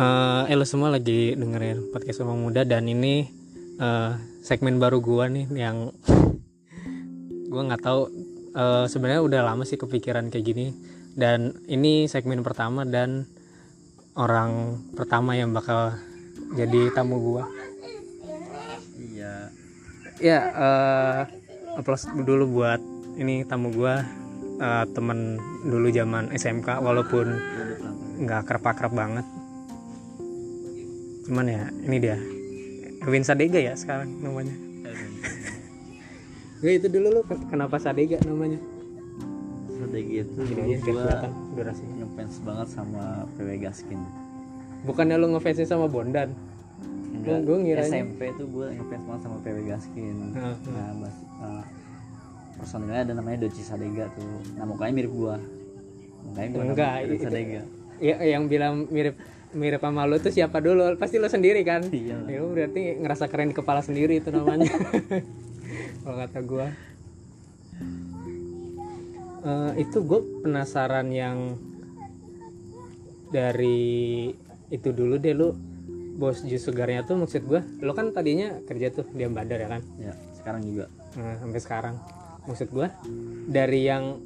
Eh, eh lo semua lagi dengerin podcast Omong Muda dan ini eh, segmen baru gua nih yang gua nggak tahu eh, sebenarnya udah lama sih kepikiran kayak gini dan ini segmen pertama dan orang pertama yang bakal jadi tamu gua. Iya. Ya, eh applause dulu buat ini tamu gua eh, temen dulu zaman SMK walaupun nggak kerap-kerap banget. Cuman ya ini dia Erwin Sadega ya sekarang namanya. Gue itu dulu lu ken- kenapa Sadega namanya? Strategi itu Gini dulu kelihatan durasinya. ngefans banget sama PW Gaskin. Bukannya lu ngefansnya sama Bondan? Enggak, gua ngiranya- SMP tuh gue ngefans banget sama PW Gaskin. Heeh. Nah, bas, uh, personilnya ada namanya Doci Sadega tuh. Nah, mukanya mirip gua. Mukanya gua Enggak, Sadega. Ya yang bilang mirip mirip sama lu tuh siapa dulu? Pasti lu sendiri kan? Iya. Ya lu berarti ngerasa keren di kepala sendiri itu namanya. Kalau kata gua. Eh, itu gue penasaran yang dari itu dulu deh lu bos jus segarnya tuh maksud gua lu kan tadinya kerja tuh di Ambadar ya kan Ya, sekarang juga. Nah, sampai sekarang maksud gua dari yang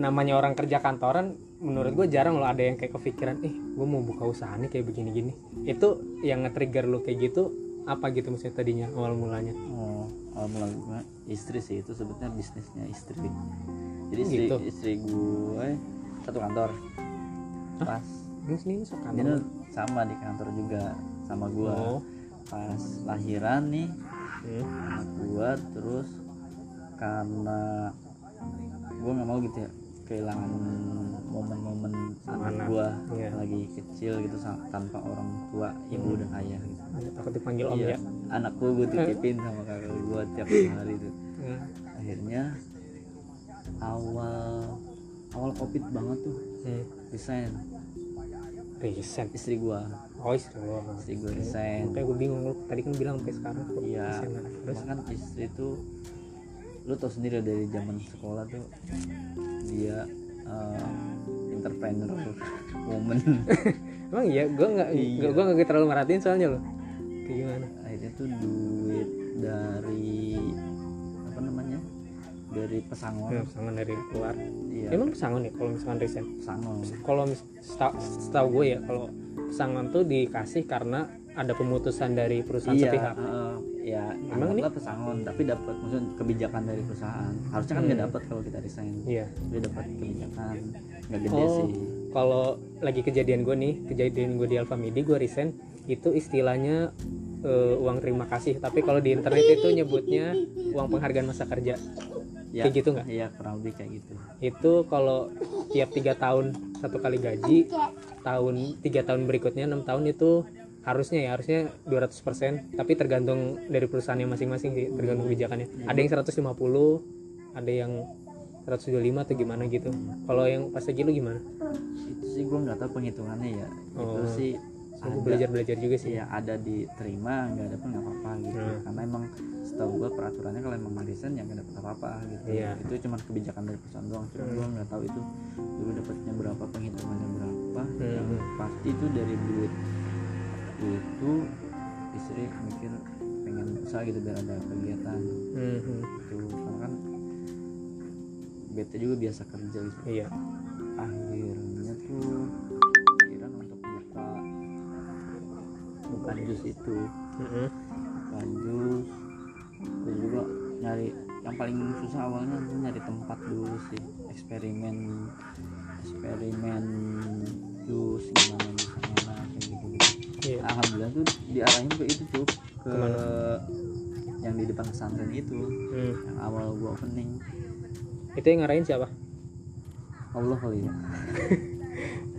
namanya orang kerja kantoran menurut gue jarang loh ada yang kayak kepikiran eh gue mau buka usaha nih kayak begini-gini itu yang nge-trigger lu kayak gitu apa gitu maksudnya tadinya awal mulanya Oh, awal mula gua istri sih itu sebetulnya bisnisnya istri. Jadi istri, Gitu. istri gue satu kantor. Pas ini sini sok dia sama di kantor juga sama gua. Oh. Pas lahiran nih Hmm. anak gua terus karena gua nggak mau gitu ya kehilangan momen-momen anak anak. gua Iya. lagi kecil gitu tanpa orang tua ibu udah kaya gitu. takut dipanggil om Iya, ya anak gua gua titipin sama kakak gua tiap hari tuh. Hmm. Akhirnya awal awal covid banget tuh Hmm. resign Resign. istri gua oh istri gua istri gua resign kayak gue bingung lu tadi kan bilang sampai sekarang Iya, terus terus kan istri tuh lu tau sendiri dari zaman sekolah tuh dia uh, entrepreneur woman. Emang iya? Gue nggak Iya. gue nggak terlalu merhatiin soalnya lo kayak gimana? Akhirnya tuh duit dari apa namanya? Dari pesangon. Ya, pesangon dari luar iya. Emang pesangon ya kalau misalkan resign? Pesangon. Kalau mis- seta- setahu gue ya kalau pesangon tuh dikasih karena ada pemutusan dari perusahaan iya sepihak. uh, ya Emang anggaplah pesangon tapi dapat maksudnya kebijakan dari perusahaan. Harusnya kan nggak dapat kalau kita resign. Iya. Dia dapat kebijakan. Nggak gede oh sih. kalau lagi kejadian gue nih kejadian gue di Alfamidi gue resign itu istilahnya eh, uang terima kasih. Tapi kalau di internet itu nyebutnya uang penghargaan masa kerja. Ya, kayak gitu nggak? iya kurang lebih kayak gitu. Itu kalau tiap tiga tahun satu kali gaji tahun tiga tahun berikutnya enam tahun itu harusnya ya harusnya 200% tapi tergantung dari perusahaannya masing-masing sih tergantung kebijakannya. Ada yang 150 ada yang 125 atau gimana gitu. Kalau yang pas lagi lu gimana? Itu sih gue nggak tahu penghitungannya ya. Itu Oh. sih aku ada belajar belajar juga sih. Ya ada diterima nggak ada pun nggak apa-apa gitu. Hmm. karena emang setahu gue peraturannya kalau emang resign ya nggak dapat apa-apa gitu. Iya. itu cuma kebijakan dari perusahaan doang cuma gue nggak tahu itu dulu dapatnya berapa penghitungannya berapa. Hmm. yang pasti itu dari duit itu istri mikir pengen usaha gitu biar ada kegiatan. Mhm. itu karena kan bete juga biasa kerja gitu. Iya. Akhirnya tuh pikiran untuk buka buka jus itu. Mhm. buka jus terus juga nyari yang paling susah awalnya nyari tempat dulu sih eksperimen eksperimen jus gimana iya. Alhamdulillah tuh diarahin ke itu tuh ke Ke mana? yang di depan pesantren itu Hmm. yang awal gua opening. Itu yang ngarahin siapa? Allah kali ya.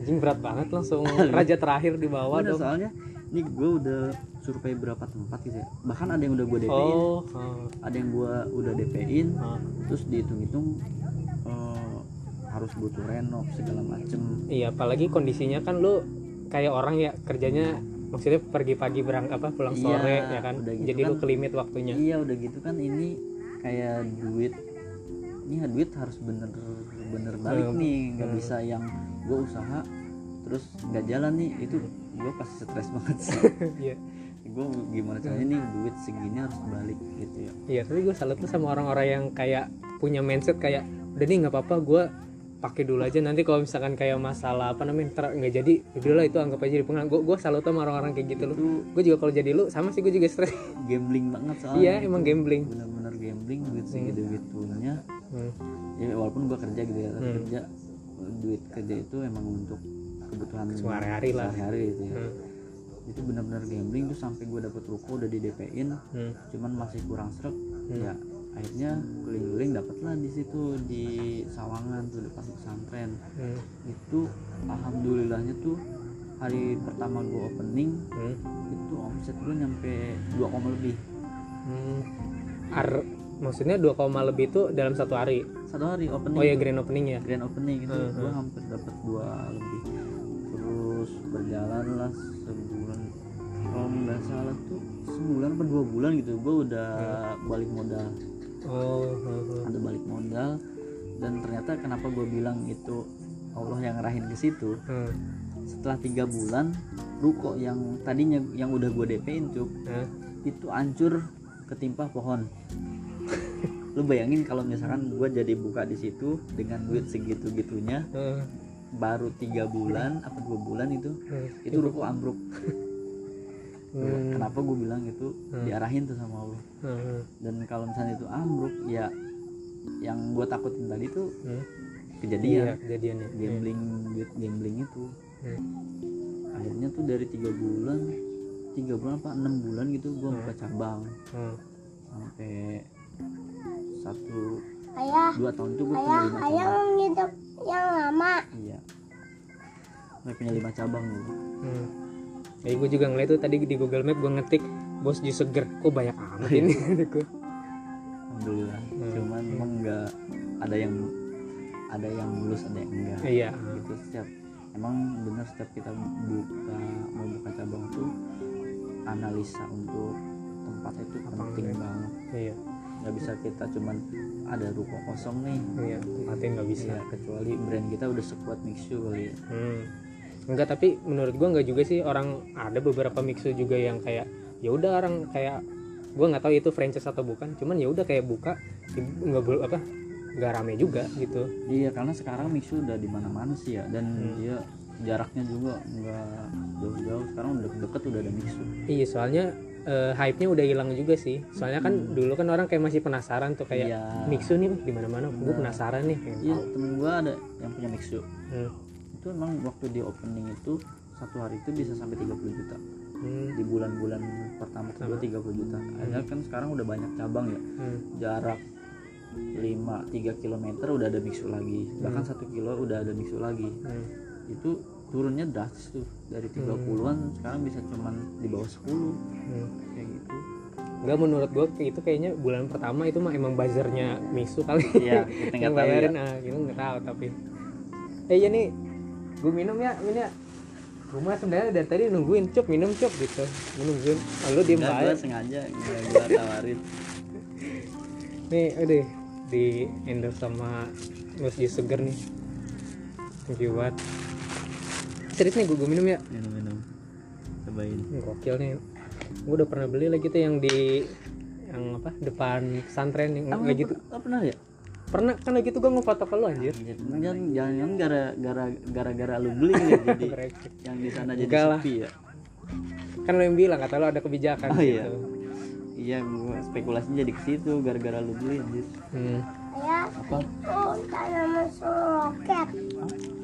Anjing berat banget langsung. Raja terakhir di bawah dong. soalnya ini gue udah survei berapa tempat gitu ya. Bahkan ada yang udah gue DP-in oh, oh. ada yang gue udah DP-in oh. terus dihitung-hitung eh, harus butuh renov segala macem. Iya, apalagi kondisinya kan lu kayak orang ya kerjanya maksudnya pergi pagi berangkat apa pulang Iya, sore ya kan. udah gitu Jadi lu kan. kelimit waktunya. iya udah gitu kan ini kayak duit ini ya duit harus bener-bener balik Hmm. nih nggak Hmm. bisa yang gue usaha terus nggak jalan nih itu gue pasti stres banget sih iya gue gimana caranya nih duit segini harus balik gitu ya iya tapi gue salut tuh sama orang-orang yang kayak punya mindset kayak udah nih nggak apa-apa gue pakai dulu aja. Nanti kalau misalkan kayak masalah apa namanya nggak jadi udahlah itu anggap aja di pengalaman gue gue salut sama orang-orang kayak gitu loh. Gue juga kalau jadi lu sama sih gue juga stres. Gambling banget soalnya. Iya emang gambling. Bener-bener gambling duit segitu gitunya hmm. ya walaupun gue kerja gitu ya Hmm. kerja duit kerja itu emang untuk kebutuhan Sehari-hari lah. sehari-hari gitu ya. Hmm. itu benar-benar gambling tuh sampai gue dapet ruko udah di DP-in Hmm. cuman masih kurang serak ya akhirnya keliling-keliling dapatlah di situ di Sawangan tuh depan pesantren. Hmm. itu alhamdulillahnya tuh hari pertama gue opening Hmm. itu omset gue nyampe 2 koma lebih. Hmm. Ar maksudnya 2 koma lebih itu dalam satu hari? Satu hari opening. Oh ya grand opening ya? Grand opening itu Hmm, gue hampir dapat dua lebih. Terus berjalan lah sebulan. Kalau nggak salah tuh sebulan atau dua bulan gitu gue udah balik modal oh hmm, hmm. ada balik modal dan ternyata kenapa gue bilang itu Allah yang ngerahin ke situ Hmm. setelah tiga bulan ruko yang tadinya yang udah gue DP-in cuk Hah? itu hancur ketimpa pohon lu bayangin kalau misalkan gue jadi buka di situ dengan duit segitu gitunya Hmm. baru tiga bulan apa dua bulan itu Hmm. itu ruko ambruk Hmm. kenapa gue bilang itu diarahin tuh sama Allah Hmm. dan kalau misalnya itu ambruk ya yang gue takutin tadi tuh Hmm. kejadian iya kejadiannya gambling duit gambling itu Hmm. akhirnya tuh dari tiga bulan tiga bulan apa enam bulan gitu gue buka cabang Hmm. sampai satu Ayah, dua tahun itu gue punya ayah, lima ayah cabang hidup yang lama. iya gue punya lima cabang dulu Hmm. Jadi gue juga ngeliat tuh tadi di Google Map gue ngetik bos jus seger, kok banyak amat ini gue. alhamdulillah cuman emang nggak ada yang ada yang mulus ada yang enggak Iya. gitu setiap emang bener setiap kita buka mau buka cabang tuh analisa untuk tempat itu penting banget Iya. nggak bisa kita cuman ada ruko kosong nih Iya. Tempatin nggak bisa. Iya, kecuali brand kita udah sekuat Mixu kali ya Hmm. Enggak tapi menurut gua enggak juga sih. Orang ada beberapa mixu juga yang kayak ya udah orang kayak gua nggak tahu itu franchise atau bukan. Cuman ya udah kayak buka nggak apa nggak rame juga gitu. Iya karena sekarang Mixu udah di mana-mana sih ya. Dan Hmm. dia jaraknya juga nggak jauh-jauh. Sekarang udah deket udah ada Mixu. Iya soalnya eh, hype-nya udah hilang juga sih. Soalnya kan dulu kan orang kayak masih penasaran tuh kayak Iya. mixu nih di mana mana gue penasaran nih. Iya temen gua ada yang punya Mixu. Hmm. Itu emang waktu di opening itu satu hari itu bisa sampai 30 juta Hmm. di bulan-bulan pertama kedua 30 juta akhirnya kan sekarang udah banyak cabang ya Hmm. jarak 5 3 km udah ada mixu lagi bahkan satu kilo udah ada mixu lagi Hmm. itu turunnya drastis tuh dari 30-an sekarang bisa cuman di bawah 10 Hmm. kayak gitu Enggak menurut gue kayak itu kayaknya bulan pertama itu mah emang buzzernya Mixu kali. Iya, kita nggak tahu ya. ah, kita nggak tahu tapi. Eh iya nih, gue minum ya, ini ya. Rumah sebenarnya dari tadi nungguin cup minum cup gitu, minum Zun. Ah, lu diem aja. sengaja gua tawarin Nih, udah di endorse sama Mus Jus Seger nih. Thank you banget. Serius nih gue, gue minum ya. minum-minum cobain Ini Gokil nih. Gue udah pernah beli lagi tuh yang di yang apa depan pesantren yang lagi tuh pernah ya pernah kan lagi tuh gue ngefoto ke lu anjir jangan jangan gara gara gara gara lu beli ya jadi yang di sana jadi Enggak lah. sepi ya kan lo yang bilang kata lo ada kebijakan Oh, iya. gitu iya gua spekulasinya jadi ke situ gara-gara lu beli anjir hmm. Ayah, apa itu tanaman roket.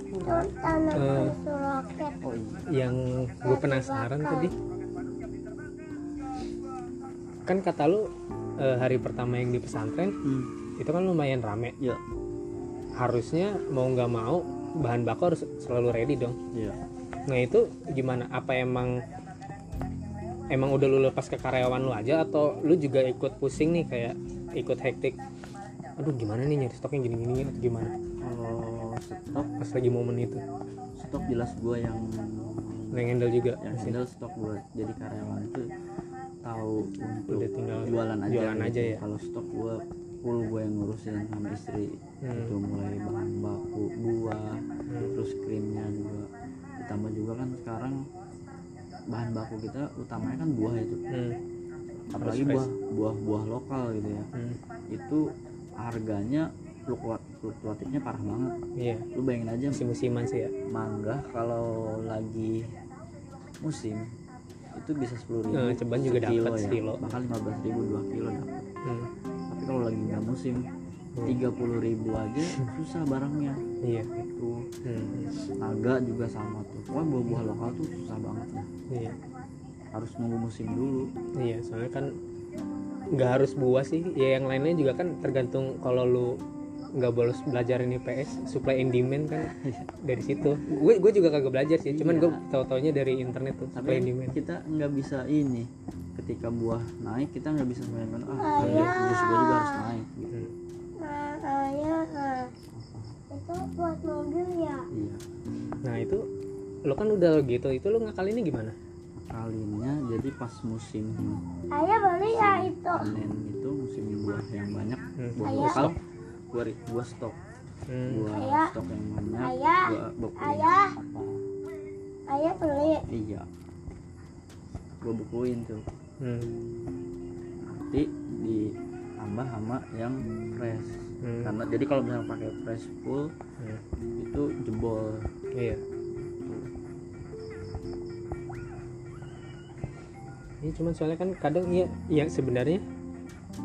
Itu tanaman suruh roket. oh iya yang gue penasaran tadi kan kata lu eh, hari pertama yang di pesantren hmm. Itu kan lumayan rame. Ya harusnya mau nggak mau bahan baku harus selalu ready dong. Iya. Nah itu gimana? Apa emang emang udah lu lepas ke karyawan lu aja atau lu juga ikut pusing nih kayak ikut hektik aduh gimana nih nyari stoknya gini-gini atau gimana? Kalau stok? Pas lagi momen itu. Stok jelas gua yang yang handle juga? yang handle stok gua. Jadi karyawan itu tahu untuk Udah tinggal jualan aja jualan gitu. aja ya? kalau stok gua full gua yang ngurusin sama istri. Hmm. itu mulai bahan baku buah Hmm. terus krimnya juga. Ditambah juga kan sekarang bahan baku kita utamanya kan buah itu. Hmm, apalagi buah buah buah lokal gitu ya. Hmm, itu harganya fluktuat fluktuatifnya parah banget. Iya. Lu bayangin aja. Musim-musiman sih ya. Mangga kalau lagi musim itu bisa sepuluh ribu Eh, ceban juga dapat ya. sekilo. bahkan lima belas ribu dua kilo dapat hmm, kalau lagi nggak musim. Tiga puluh ribu aja susah barangnya. Iya. Itu hmm, naga juga sama tuh. Pokoknya buah-buah lokal tuh susah banget ya iya. Harus nunggu musim dulu. Iya soalnya kan nggak harus buah sih. Ya yang lainnya juga kan tergantung kalau lu nggak bolos belajar ini PS supply and demand kan dari situ gue gue juga kagak belajar sih cuman Iya. gue tau taunya dari internet tuh supply tapi and demand kita nggak bisa ini ketika buah naik kita nggak bisa main-main ah Ayah. jus gua juga harus naik gitu. Hmm. Nah, nah. itu buat mobil ya. iya nah itu lo kan udah gitu itu lo ngakalinnya gimana kalinya jadi pas musim Ayah beli ya itu. panen itu musim buah yang banyak Hmm. buah lokal ri- buah stok hmm. buah Ayah. stok yang banyak Ayah. buah bukuin Ayah. apa Ayah beli. iya gua bukuin tuh Hmm. nanti ditambah sama yang fresh Hmm. karena jadi kalau misalnya pakai fresh full Hmm. itu jebol iya ini cuman soalnya kan kadang iya ya sebenarnya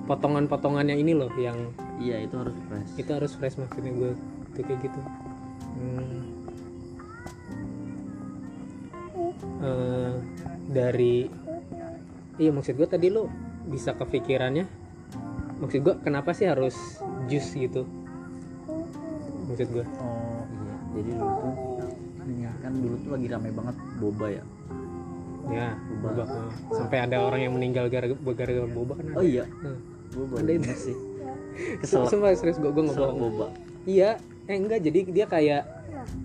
potongan-potongan yang ini loh yang iya itu harus fresh itu harus fresh maksudnya gue tuh kayak gitu Hmm. Eh, dari iya maksud gue tadi lo bisa kepikirannya maksud gue kenapa sih harus jus gitu maksud gue oh iya jadi dulu tuh kan dulu tuh lagi rame banget boba ya ya Boba. boba sampai ada orang yang meninggal gara-gara boba kan ada. oh iya Hmm. boba Ada itu. sih kesel. Sumpah serius gue gue bohong boba. Iya, eh enggak jadi dia kayak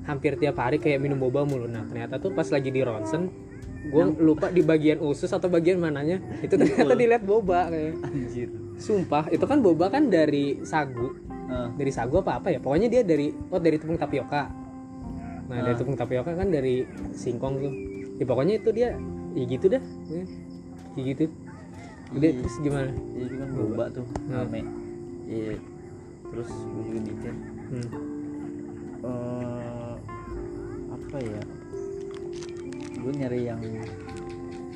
hampir tiap hari kayak minum boba mulu. Nah, ternyata tuh pas lagi di ronsen gue lupa di bagian usus atau bagian mananya. Itu ternyata dilihat boba kayak. Anjir. Sumpah itu kan boba kan dari sagu. Ah, dari sagu apa apa ya? Pokoknya dia dari oh dari tepung tapioka. Nah dari Ah. tepung tapioka kan dari singkong tuh. Ya pokoknya itu dia ya gitu dah ya, kayak gitu. Udah Iya. terus gimana? Itu kan boba. tuh Hmm. rame iya terus gue juga mikir hmm. eh apa ya gue nyari yang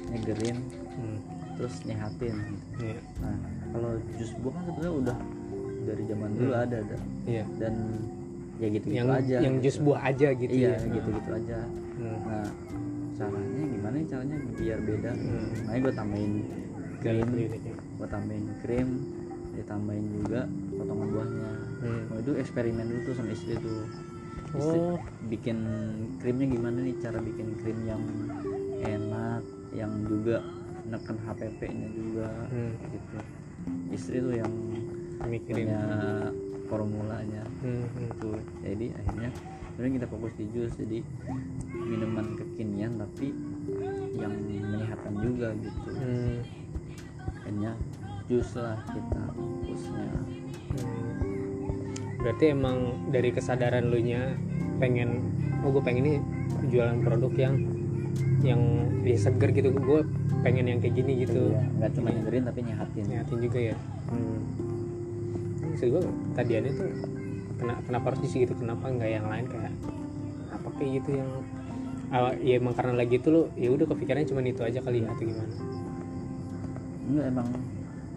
nyegerin Hmm. terus nyehatin gitu. Iya. nah kalau jus buah kan sebenarnya udah dari zaman dulu Hmm. ada ada iya dan ya gitu gitu yang aja yang gitu. jus buah aja gitu iya ya gitu gitu aja Hmm. nah caranya gimana ya caranya biar beda Hmm. makanya gue tambahin Dari krim gue tambahin krim ditambahin juga potongan buahnya. Hmm. Nah, itu eksperimen dulu tuh sama istri tuh. Istri Oh, bikin krimnya gimana nih? Cara bikin krim yang enak yang juga neken HPP nya juga Hmm. gitu. Istri tuh yang mikirin. punya formulanya. Hmm, hmm. itu jadi akhirnya sebenarnya kita fokus di jus jadi minuman kekinian tapi yang menyehatkan juga gitu. Hmm, akhirnya jus lah kita hmm. Berarti emang dari kesadaran lu nya pengen, oh gue pengen ini jualan produk yang yang ya seger gitu, gue pengen yang kayak gini gitu. Iya, nggak cuma nyegerin tapi nyehatin Nyatin juga ya. Hmm. Maksud gue tadiannya tuh kena, kenapa harus di gitu, kenapa nggak yang lain kayak apa kayak gitu yang awal ya emang karena lagi itu lo ya udah kepikirannya cuma itu aja kali ya atau gimana enggak emang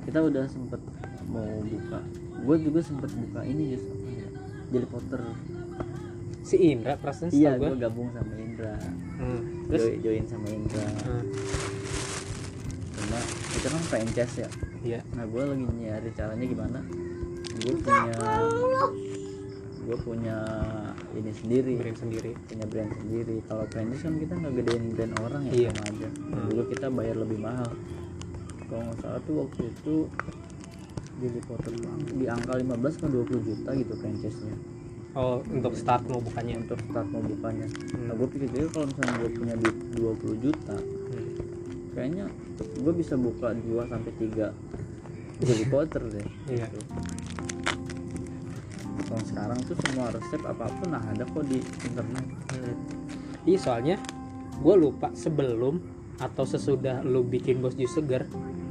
kita udah sempet mau buka. Gue juga sempet buka ini apa ya Jelly Potter. Si Indra perasaan iya gue gabung sama Indra. Hmm. terus? Join, join sama Indra. Hmm, cuma itu kan franchise ya. Iya. Nah gue lagi nyari caranya gimana. Gue punya gue punya ini sendiri. Brand sendiri. Punya brand sendiri. Kalau franchise kan kita nggak gedein brand orang ya Iya. sama aja. Hmm. kita bayar lebih mahal kalau nggak salah tuh waktu itu Jelly Potter tuh di angka 15 ke 20 juta gitu franchise-nya oh untuk start mau bukannya untuk start mau bukanya Hmm. nah gue pikir juga kalau misalnya gue punya duit 20 juta Hmm. kayaknya gue bisa buka 2 sampai 3 Jelly Potter deh Iya. gitu. kalau sekarang tuh semua resep apa pun nah ada kok di internet Hmm. Iya soalnya gue lupa sebelum atau sesudah lu bikin bos jus segar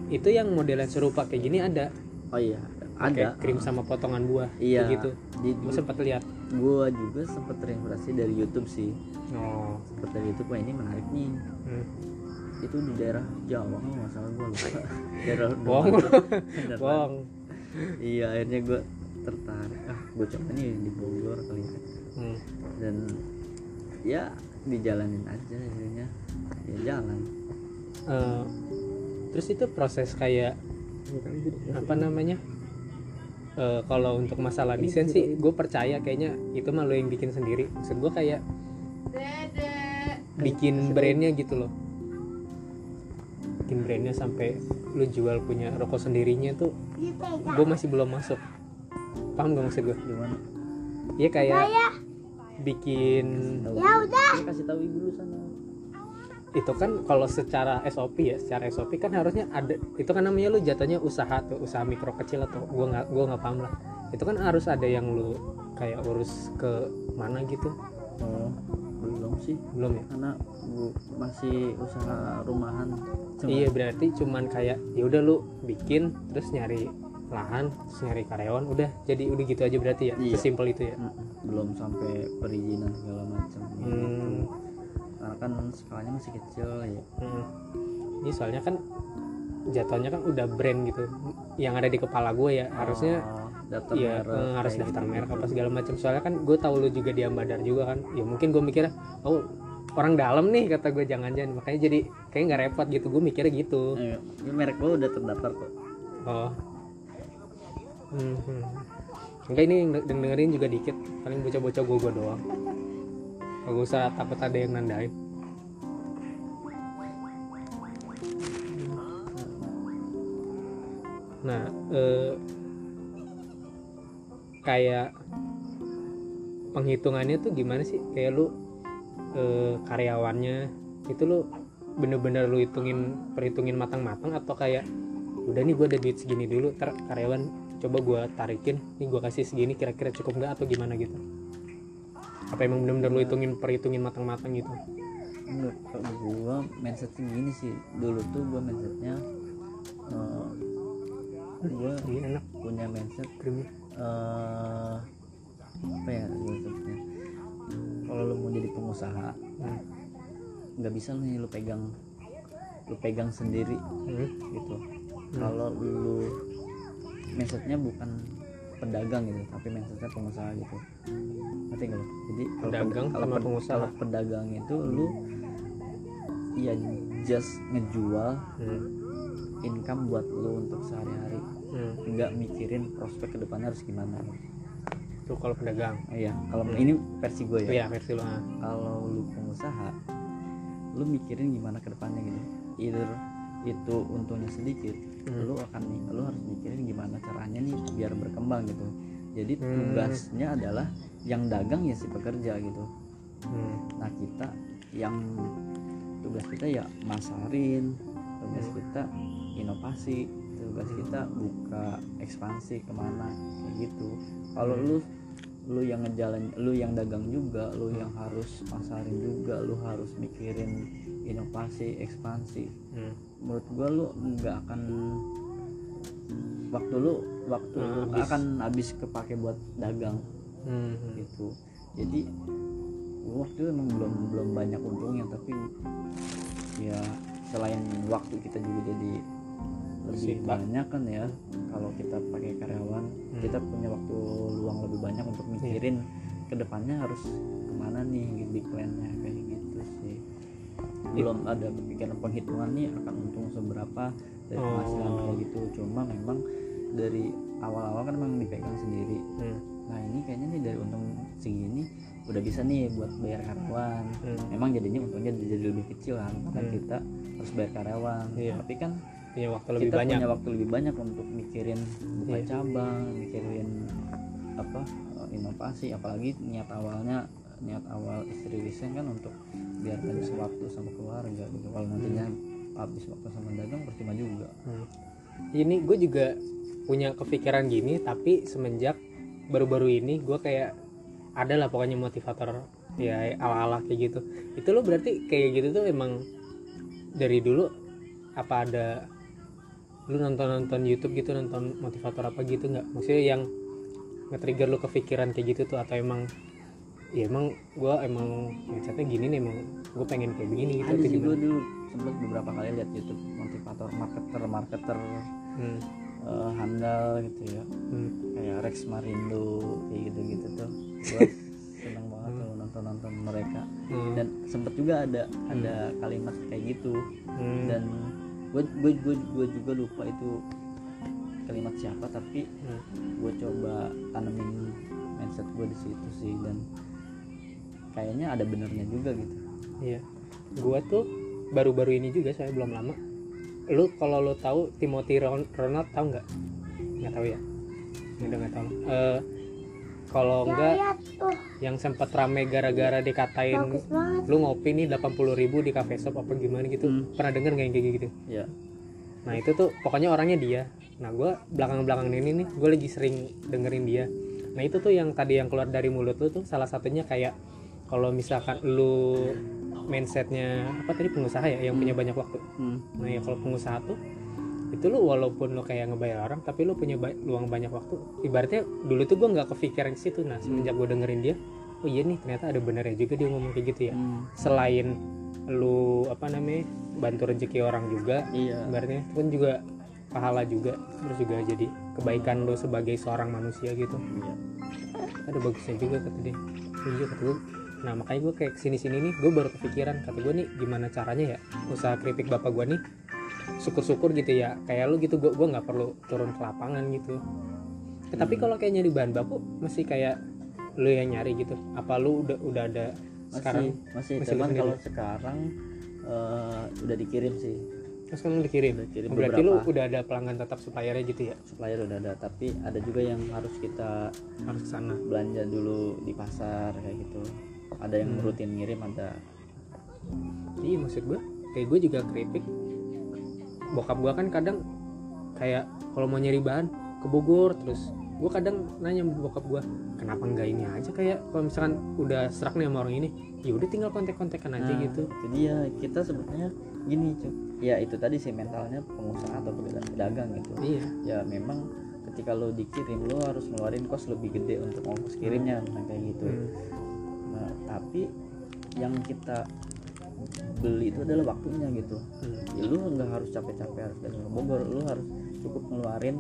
itu yang modelan serupa kayak gini ada. Oh iya kayak ada. krim sama potongan buah iya. kayak gitu gue sempat lihat. gua juga sempat terinspirasi dari YouTube sih. Oh. Sempat dari YouTube wah ini menarik nih. Hmm. itu di daerah Jawa nggak salah gua lupa. Daerah bohong Beneran. bohong iya akhirnya gua tertarik. Ah gua coba nih di Bogor kali ya. Hmm. dan ya dijalanin aja akhirnya. Ya jalan. Eh, terus itu proses kayak apa namanya Eh, kalau untuk masalah desain sih gue percaya kayaknya itu mah lo yang bikin sendiri. Maksud gue kayak bikin brandnya gitu loh. Bikin brandnya sampai lu jual punya rokok sendirinya tuh gue masih belum masuk. Paham gak maksud gue gimana? Iya kayak bikin ya udah. Kasih tahu ibu dulu sana itu kan kalau secara SOP ya secara SOP kan harusnya ada itu kan namanya lu jatuhnya usaha tuh usaha mikro kecil atau gua nggak gua nggak paham lah. Itu kan harus ada yang lu kayak urus ke mana gitu? Oh belum sih. Belum ya? Karena gua masih usaha rumahan. Cuma- iya berarti cuman kayak ya udah lu bikin terus nyari lahan terus nyari karyawan udah jadi udah gitu aja berarti ya? Iya. sesimpel itu ya? Belum sampai perizinan segala macam. Gitu. Hmm, karena kan skalanya masih kecil ya hmm. ini soalnya kan jatuhnya kan udah brand gitu yang ada di kepala gue ya harusnya Oh, daftar Iya, merek, eh, harus daftar gitu. merek apa segala macam. Soalnya kan gue tahu lu juga di Ambadar juga kan. Ya mungkin gue mikirnya, oh orang dalam nih kata gue jangan-jangan. Makanya jadi kayak nggak repot gitu. Gue mikirnya gitu. Eh, ini merek gua udah terdaftar kok Oh. Hmm, hmm. Enggak ini yang deng- dengerin juga dikit. Paling bocah-bocah gue gue doang. Gak usah takut ada yang nandain. Nah, eh, kayak penghitungannya tuh gimana sih? Kayak lu eh, karyawannya itu lu bener-bener lu hitungin perhitungin matang-matang atau kayak udah nih gue ada duit segini dulu ter karyawan coba gue tarikin nih gue kasih segini kira-kira cukup nggak? Atau gimana gitu? Apa emang bener-bener lu hitungin perhitungin matang-matang gitu? Enggak, kalau gua mindsetnya gini sih. Dulu tuh gua mindsetnya eh, gua iya enak. Punya mindset. Krimnya eh apa ya maksudnya? Kalau lu mau jadi pengusaha hmm. nggak bisa nih lu pegang lu pegang sendiri Hmm. gitu. Kalau lu mindsetnya bukan pedagang gitu tapi mindsetnya pengusaha gitu. Ngerti nggak jadi kalau Pedagang ped- kalau sama ped- pengusaha. kalau pedagang itu lu ya just ngejual Hmm. income buat lu untuk sehari-hari Hmm. nggak mikirin prospek ke depannya harus gimana Tuh kalau pedagang iya kalau ini versi gue ya iya versi ah. kalau lu pengusaha lu mikirin gimana ke depannya gitu either itu untungnya sedikit Hmm. lu akan nih lu harus mikirin gimana caranya nih biar berkembang gitu jadi Hmm. tugasnya adalah yang dagang ya si pekerja gitu Hmm. nah kita yang tugas kita ya masarin tugas Hmm. kita inovasi tugas kita buka ekspansi ke mana kayak gitu kalau lu lu yang ngejalan lu yang dagang juga lu yang harus masarin juga lu harus mikirin inovasi ekspansi Hmm. menurut gua lu nggak akan waktu lu waktu Nah, lu habis. akan habis kepake buat dagang Hmm. gitu jadi waktu itu emang belum belum banyak untungnya tapi ya selain waktu kita juga jadi lebih Sibuk. banyak kan ya kalau kita pakai karyawan Hmm. kita punya waktu luang lebih banyak untuk mikirin ke depannya harus ke mana nih big plan-nya kayak gitu sih belum ada kepikiran penghitungan nih akan untung seberapa dari Oh. penghasilan kayak gitu cuma memang dari awal-awal kan memang dipegang sendiri Hmm. nah ini kayaknya nih dari untung segini udah bisa nih buat bayar karyawan Hmm. memang jadinya untungnya jadi lebih kecil kan karena Hmm. kita harus bayar karyawan Iya. tapi kan punya waktu lebih kita banyak punya waktu lebih banyak untuk mikirin buka Iya. cabang mikirin apa eh, inovasi apalagi niat awalnya niat awal istri desain kan untuk biar banyak waktu sama keluarga gitu kalau nantinya habis waktu sama dagang percuma juga Hmm. Ini gue juga punya kepikiran gini, tapi semenjak baru-baru ini gue kayak ada lah pokoknya motivator ya ala-ala kayak gitu. Itu lo berarti kayak gitu tuh emang dari dulu apa ada lu nonton nonton YouTube gitu nonton motivator apa gitu nggak? Maksudnya yang nge-trigger lu kepikiran kayak gitu tuh atau emang ya emang gua emang mindsetnya gini nih emang gue pengen kayak begini gitu ada sih gue dulu sempet beberapa kali lihat YouTube motivator marketer marketer Hmm, eh, handal gitu ya. Hmm, kayak Rex Marindo kayak gitu gitu tuh. Gue seneng banget tuh nonton nonton mereka. Hmm, dan sempet juga ada ada kalimat kayak gitu. Hmm, dan gue gue gue gue juga lupa itu kalimat siapa tapi hmm. gue coba tanemin mindset gue di situ sih dan kayaknya ada benernya juga gitu Iya. Gua tuh baru-baru ini juga saya belum lama. Lu kalau lu tahu Timothy Ron- Ronald tahu nggak? Nggak tahu ya? Udah nggak tahu. Eh kalau Ya enggak lihat tuh. yang sempat rame gara-gara dikatain lu ngopi nih 80.000 ribu di cafe shop apa gimana? gitu. Hmm. pernah denger nggak yang kayak gitu? Ya. Nah itu tuh pokoknya orangnya dia. Nah gua belakang-belakang ini nih gue lagi sering dengerin dia. Nah itu tuh yang tadi yang keluar dari mulut lu tuh salah satunya kayak kalau misalkan lu mindsetnya apa tadi pengusaha ya yang punya banyak waktu. Hmm. nah ya kalau pengusaha tuh itu lu walaupun lu kayak ngebayar orang tapi lu punya ba- luang banyak waktu. Ibaratnya dulu tuh gue nggak kepikiran ke situ. Nah semenjak gue dengerin dia oh iya nih ternyata ada benernya juga dia ngomong kayak gitu ya. Hmm. selain lu apa namanya bantu rezeki orang juga iya. ibaratnya itu kan juga pahala juga terus juga jadi kebaikan lo sebagai seorang manusia gitu. Iya. Ada bagusnya juga kata dia. Setuju kata gue nah makanya gue kayak ke sini sini nih gue baru kepikiran. Kata gue nih gimana caranya ya? Usaha keripik bapak gue nih syukur-syukur gitu ya. Kayak lu gitu gue gue nggak perlu turun ke lapangan gitu. Ya, tapi kalau kayak nyari bahan baku masih kayak lu yang nyari gitu. Apa lu udah udah ada masih sekarang? masih, masih cuman kalau sekarang eh, udah dikirim sih. Terus kan dikirim? Udah kirim Oh, berarti lu udah ada pelanggan tetap suppliernya gitu ya? Supplier udah ada tapi ada juga yang harus kita harus ke sana. belanja dulu di pasar kayak gitu. Ada yang Hmm. rutin ngirim ada. Iya maksud gue kayak gue juga keripik bokap gue kan kadang kayak kalau mau nyari bahan ke Bogor terus gue kadang nanya sama bokap gue kenapa enggak ini aja kayak kalau misalkan udah serak nih sama orang ini ya udah tinggal kontak-kontakan aja Nah, gitu. itu dia. Kita sebenarnya gini cuy ya itu tadi sih mentalnya pengusaha atau pedagang pedagang gitu. Iya. Ya memang ketika lo dikirim lo harus ngeluarin kos lebih gede untuk ongkos kirimnya nah, kayak gitu. Hmm. nah tapi yang kita beli itu adalah waktunya gitu. Hmm. ya lu nggak harus capek-capek harus datang ke Bogor. Lu harus cukup ngeluarin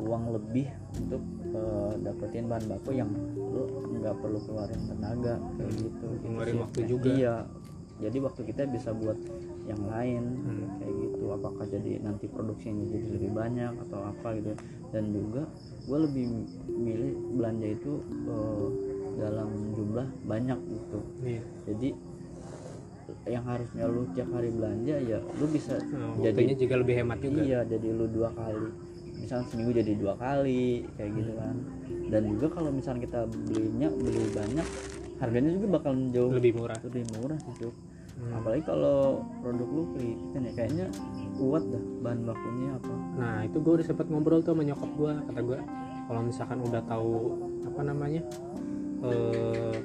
uang lebih untuk eh, dapetin bahan baku yang lu nggak perlu keluarin tenaga kayak gitu. Gitu Ngeluarin sih. waktu juga. iya. Jadi waktu kita bisa buat yang lain Hmm. kayak gitu. Apakah jadi nanti produksinya jadi lebih banyak atau apa gitu. Dan juga gue lebih milih belanja itu eh, dalam jumlah banyak gitu. Iya. Jadi yang harusnya lu tiap hari belanja ya lu bisa Nah, jadi juga lebih hemat juga. Iya jadi lu dua kali. Misalnya seminggu jadi dua kali kayak gitu kan. Dan juga kalau misalnya kita belinya beli banyak harganya juga bakal jauh lebih murah. lebih murah sih Cuk. Hmm. apalagi kalau produk lu kan ya. Kayaknya kuat dah bahan bakunya apa. Nah itu gue udah sempet ngobrol tuh sama nyokap gue kata gue kalau misalkan udah tahu apa namanya eh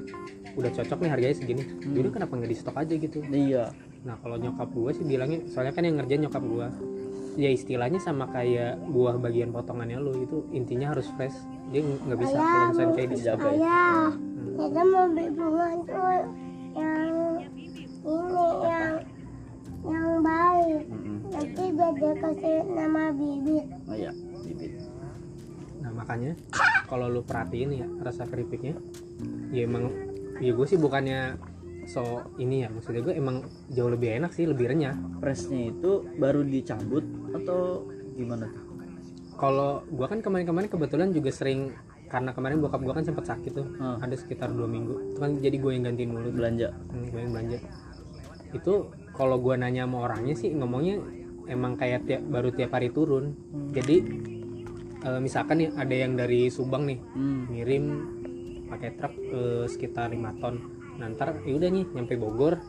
udah cocok nih harganya segini yaudah kenapa nggak di stok aja gitu iya Nah kalau nyokap gue sih bilangnya, soalnya kan yang ngerjain nyokap gue, ya istilahnya sama kayak buah bagian potongannya lo itu intinya harus fresh. Dia nggak bisa kalau misalnya kayak. Dijaga. ayah Hmm. kita mau beli bunga tuh yang ini yang yang baik Mm-mm. nanti biar dia kasih nama bibit oh iya bibit Nah makanya kalau lu perhatiin ya rasa keripiknya, ya emang, ya gue sih bukannya so ini ya maksudnya gue emang jauh lebih enak sih, lebih renyah. freshnya itu baru dicabut atau gimana tuh Kalau gue kan kemarin-kemarin kebetulan juga sering karena kemarin bokap gue kan sempat sakit tuh, Ah. ada sekitar dua minggu. Itu kan jadi gue yang gantiin mulu. tuh. belanja Hmm, gue yang belanja itu kalau gue nanya sama orangnya sih ngomongnya emang kayak tiap baru tiap hari turun jadi eh, misalkan nih ada yang dari Subang nih hmm. ngirim pakai truk eh, sekitar 5 ton. Nah ntar ya udah nih nyampe Bogor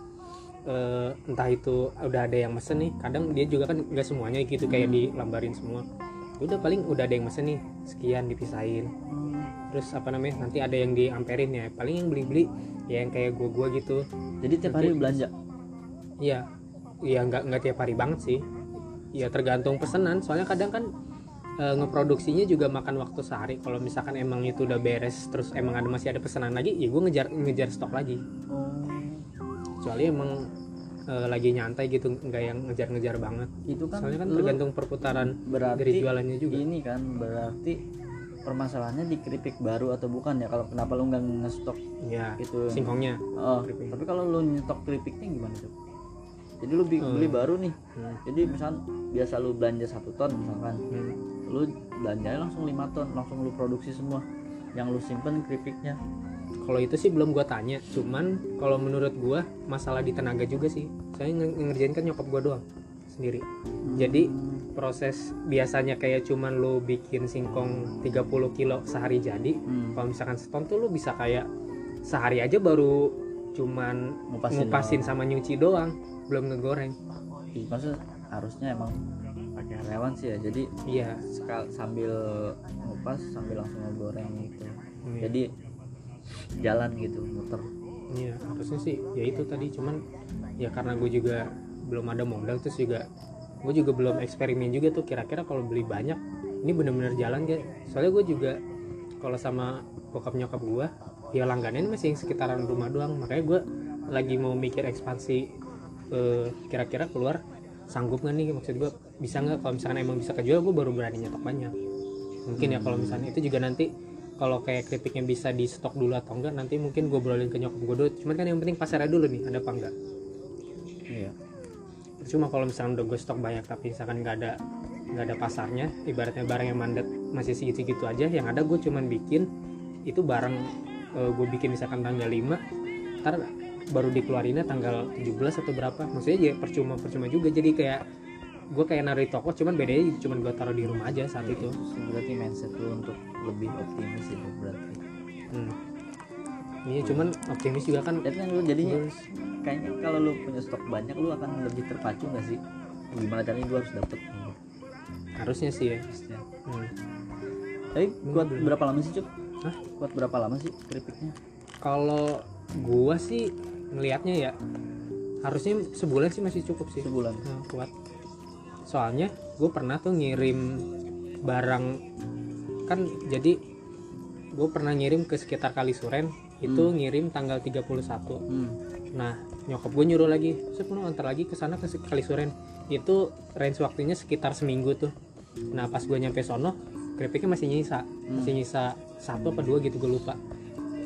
eh, entah itu udah ada yang mesen nih kadang dia juga kan nggak semuanya gitu kayak dilambarin semua. Ya udah paling udah ada yang mesen nih sekian dipisahin. Terus apa namanya nanti ada yang diamperin ya paling yang beli-beli ya yang kayak gua-gua gitu. Jadi tiap hari belanja? Iya. ya nggak nggak tiap hari banget sih. Ya tergantung pesanan soalnya kadang kan eh, ngeproduksinya juga makan waktu sehari. Kalau misalkan emang itu udah beres terus emang ada masih ada pesanan lagi ya gue ngejar ngejar stok lagi. Oh. Kecuali emang eh, lagi nyantai gitu nggak yang ngejar-ngejar banget. Itu kan soalnya kan tergantung perputaran berarti dari jualannya juga. ini kan berarti permasalahannya di keripik baru atau bukan ya? Kalau kenapa lu nggak ngestok ya itu? singkongnya oh keripik. tapi kalau lu nyetok keripiknya gimana tuh? Jadi lu Hmm. beli baru nih. Hmm. jadi misal biasa lu belanja satu ton misalkan. Hmm. Lu belanjanya langsung lima ton langsung lu produksi semua. Yang lu simpen keripiknya. Kalau itu sih belum gua tanya cuman kalau menurut gua masalah di tenaga juga sih. Saya nge- ngerjain kan nyokap gua doang sendiri. Jadi proses biasanya kayak cuman lu bikin singkong 30 kilo sehari jadi Hmm. kalau misalkan seton tuh lu bisa kayak sehari aja baru cuman Ngupasin ngupasin sama nyuci doang belum ngegoreng. Iya, maksudnya harusnya emang karyawan sih ya jadi iya. sekal sambil ngupas sambil langsung ngegoreng gitu. Iya. jadi jalan gitu muter. Iya harusnya sih ya itu tadi cuman ya karena gue juga belum ada modal terus juga gue juga belum eksperimen juga tuh kira-kira kalau beli banyak ini bener-bener jalan gak? Soalnya gue juga kalau sama bokap nyokap gue ya langganan masih yang sekitaran rumah doang. Makanya gue lagi mau mikir ekspansi eh, kira-kira keluar sanggup nggak nih maksud gue bisa nggak? Kalau misalkan emang bisa kejual gue baru berani nyetok banyak. Mungkin ya kalau misalnya itu juga nanti kalau kayak keripiknya bisa di stok dulu atau enggak nanti mungkin gue brolin ke nyokap gue dulu. Cuman kan yang penting pasarnya dulu nih ada apa enggak? Iya. Cuma kalau misalnya udah gue stok banyak tapi misalkan nggak ada nggak ada pasarnya ibaratnya barang yang mandat masih segitu-segitu aja yang ada gue cuman bikin itu barang gue bikin misalkan tanggal 5 ntar baru dikeluarinnya tanggal 17 atau berapa. Maksudnya ya percuma percuma juga. Jadi kayak gue kayak naruh di toko cuman bedanya cuman gue taruh di rumah aja saat itu. Berarti mindset lu untuk lebih optimis itu berarti. Hmm. iya cuman optimis juga kan. Tapi kan lu jadinya terus. kayaknya kalau lu punya stok banyak lu akan lebih terpacu nggak sih? Gimana caranya gua harus dapet? Harusnya sih ya. Harusnya. Hmm. tapi kuat berapa lama sih cuk? Hah? kuat berapa lama sih keripiknya? Kalau gua sih ngelihatnya ya harusnya sebulan sih masih cukup sih. Sebulan. Nah, kuat. Soalnya gue pernah tuh ngirim barang kan jadi gue pernah ngirim ke sekitar Kalisuren itu Hmm. ngirim tanggal 31 hmm. nah nyokap gue nyuruh lagi mau antar lagi ke sana ke Kalisuren itu range waktunya sekitar seminggu tuh. Nah pas gue nyampe sono keripiknya masih nyisa. Masih nyisa satu apa dua gitu gue lupa.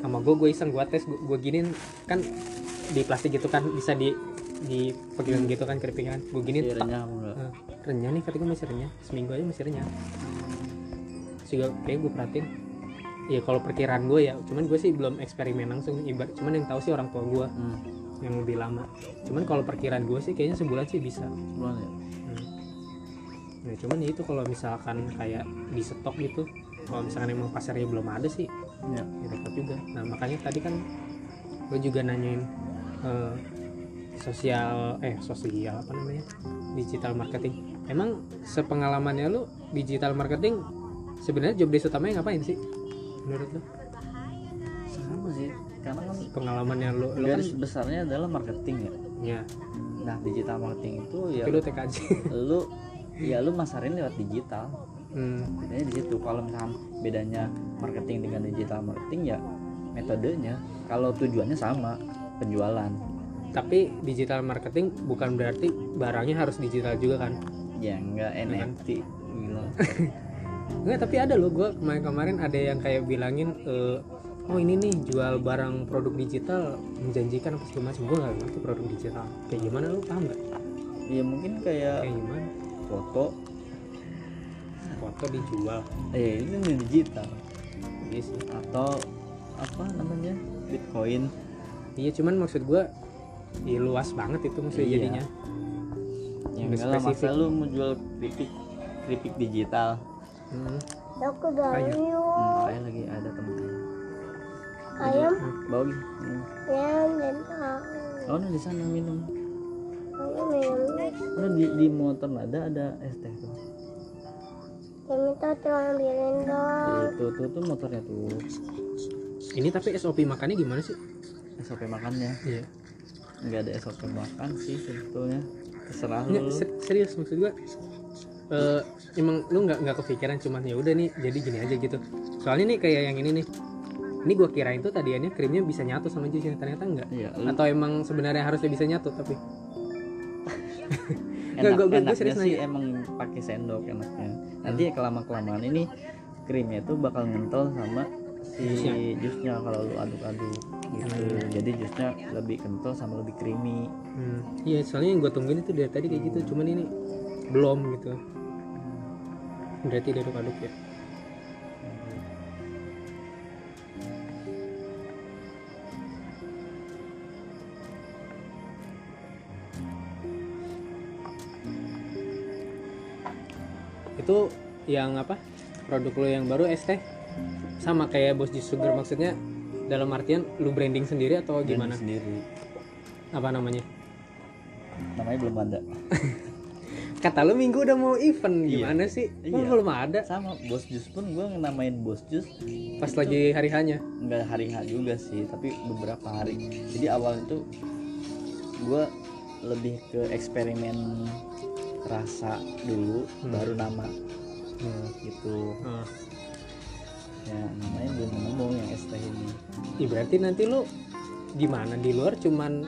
Sama gue gue iseng gue tes gue giniin kan di plastik gitu kan bisa di di pegangan gitu kan keripiknya kan. Gue tak, renyah Eh, renyah nih kata gue masih renyah. Seminggu aja masih renyah. Juga kayak gue perhatiin ya kalau perkiraan gue ya cuman gue sih belum eksperimen langsung ibarat cuman yang tahu sih orang tua gue hmm. yang lebih lama. Cuman kalau perkiraan gue sih kayaknya sebulan sih bisa. Sebulan ya? Hmm. Nah, cuman ya itu kalau misalkan kayak di stok gitu kalau misalkan emang pasarnya belum ada sih ya. ya repot juga. Nah makanya tadi kan gue juga nanyain eh, sosial eh sosial apa namanya? Digital marketing. Emang sepengalamannya lu digital marketing sebenarnya job desk utamanya ngapain sih? Menurut lu? Sama sih. Karena kan pengalamannya lu lu kan garis besarnya adalah marketing ya. Ya. Nah digital marketing itu ya tapi lu TKJ lu ya lu masarin lewat digital. Hmm, bedanya di situ. Kalau misalkan bedanya marketing dengan digital marketing ya metodenya. Kalau tujuannya sama penjualan. Tapi digital marketing bukan berarti barangnya harus digital juga kan? Ya enggak NFT gila. Enggak, tapi ada loh gue kemarin-kemarin ada yang kayak bilangin eh, oh ini nih jual barang produk digital menjanjikan apa segala macam. Gue gak ngerti produk digital. Kayak gimana lu? Paham nggak? Ya mungkin kayak kayak gimana? foto. Foto dijual. Eh ini di digital. Iya atau apa namanya? Bitcoin iya cuman maksud gue ya luas banget itu maksudnya Iya. jadinya yang Lebih enggak lah masa lu mau jual keripik keripik digital hmm. Aku Ayo. hmm, yuk. kayak lagi ada temen Ayam, bawa gini ayam dan tahu. oh nah di sana minum Ayam minum. oh di, di motor ada ada es teh tuh Ya minta tuh ambilin dong. itu tuh tuh motornya tuh ini tapi SOP makannya gimana sih SOP makannya. Iya. Nggak ada SOP makan sih sebetulnya. Terserah Nggak, lu. ser- serius maksud gua eh, emang lu nggak nggak kepikiran cuman ya udah nih jadi gini aja gitu. Soalnya nih kayak yang ini nih. Ini gua kirain tuh tadiannya krimnya bisa nyatu sama jusnya ternyata enggak iya lu atau emang sebenarnya harusnya bisa nyatu tapi? Enak, gua- gua- gua enaknya serius sih nanya. emang pakai sendok enaknya. Nanti kelama kelamaan ini krimnya tuh bakal ngentel sama si Jusnya. jusnya kalau lu aduk-aduk gitu. Hmm. jadi jusnya lebih kental sama lebih creamy. Hmm, iya soalnya yang gua tungguin itu dari tadi kayak gitu cuman ini belum gitu. Berarti diaduk-aduk ya. Itu yang apa? Produk lo yang baru es teh sama kayak bos jus sugar maksudnya dalam artian lu branding sendiri atau Branding gimana? sendiri. Apa namanya? Namanya belum ada. Kata lu minggu udah mau event Iya. gimana sih? Kok Iya. belum ada? Sama bos jus pun gue namain bos jus pas lagi hari hanya nggak hari H juga sih tapi beberapa hari. Jadi awal itu gue lebih ke eksperimen rasa dulu Hmm. baru nama. Gitu. Ah. Ya namanya belum nemu yang es teh ini. Ih, berarti nanti lu gimana di luar? Cuman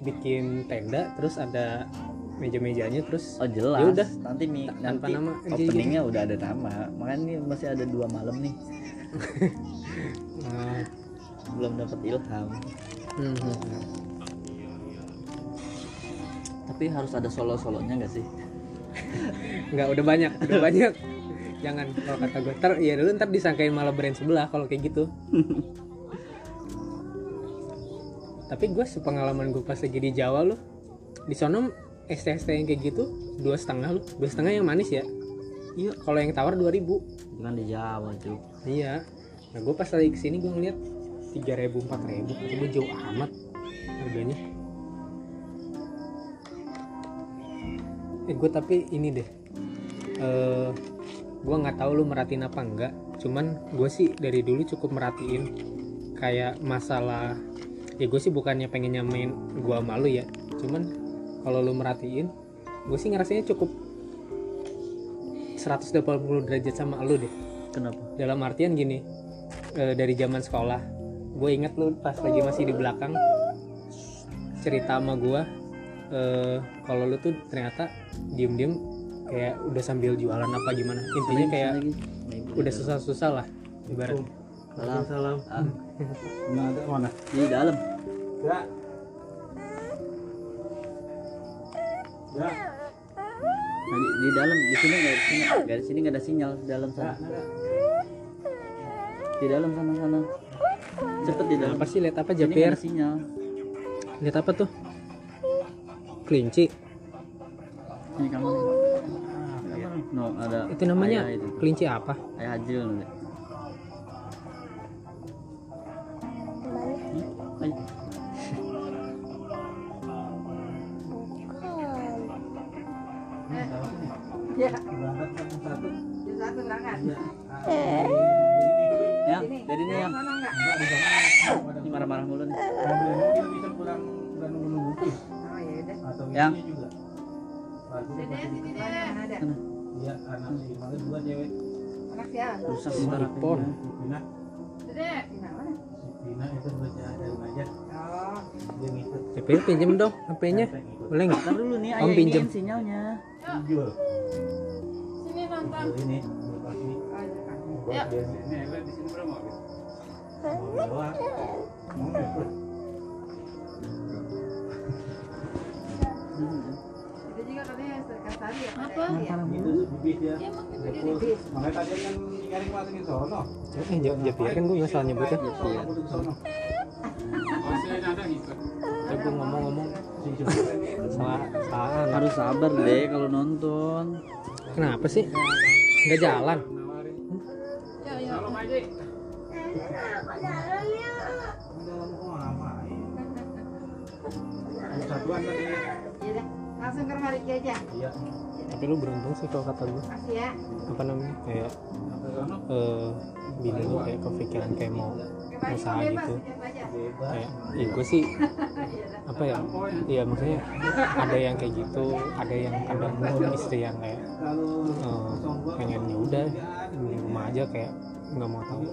bikin tenda terus ada meja-mejanya terus oh jelas. Ya udah. nanti mi, nanti nama aja openingnya udah ada nama. Makanya ini masih ada dua malam nih. Ah, belum dapat ilham. Hmm, hmm. tapi harus ada solo solonya nggak sih? Nggak udah banyak udah banyak jangan kalau kata gue ter ya dulu ntar disangkain malah brand sebelah kalau kayak gitu. Tapi gue sepengalaman gue pas lagi di Jawa lo di sono ST yang kayak gitu dua setengah lo dua setengah yang manis ya? Iya. Kalau yang tawar 2000 bukan di Jawa cuy iya. Nah gue pas lagi ke sini gue ngeliat 3000 4000 itu gue jauh amat harganya. Eh gue tapi ini deh eh gue nggak tahu lu merhatiin apa enggak cuman gue sih dari dulu cukup merhatiin. Kayak masalah ya gue sih bukannya pengen nyamain gue malu ya cuman kalau lu merhatiin gue sih ngerasanya cukup 180 derajat sama lu deh. Kenapa? Dalam artian gini eh, dari zaman sekolah gue inget lu pas lagi masih di belakang cerita sama gue eh, kalau lu tuh ternyata diem diem kayak udah sambil jualan apa gimana? Intinya kayak udah susah-susah lah ibarat. Salam salam Ah, Nggak ada mana? di dalam. Ya. Ya. Nah, di, di dalam. Di sini nggak di sini nggak di sini nggak ada sinyal. Di dalam sana. Di dalam sana sana. Cepet di dalam. Apa sih lihat apa ada sinyal. Lihat apa tuh? Kelinci. Ini kamu no ada itu namanya ayah itu kelinci apa ayah hajil nanti Hmm? Ay, satu-satu. ya jadi ini yang marah-marah mulu nih bisa pulang nunggu-nunggu Yang? ini juga. Bagus, bagus. Iya, anak si Malu dua cewek. rusak Ipon. HP-nya. Si Pina. Si Pina itu baca dari ngajar. Dia ngikut. Japir pinjem dong HP-nya boleh nggak ntar dulu nih ayah pinjem. sinyalnya Jul. Jul ini. Mau ya. Makanya tadi kan nyari sono. eh kan gue nggak salah nyebutnya gue ngomong-ngomong salah salah harus sabar deh kalau nonton kenapa sih nggak jalan Dalam kok ngapain? Langsung ke rumah Riki aja. Iya. tapi lu beruntung sih kalau kata gue makasih ya. Apa namanya? Kayak eh bini lu kayak kepikiran kayak mau usaha bebas gitu. kayak ya gue sih apa ya iya maksudnya ada yang kayak gitu ada yang kadang istri yang kayak eh, pengen ya udah di rumah aja kayak nggak mau tahu.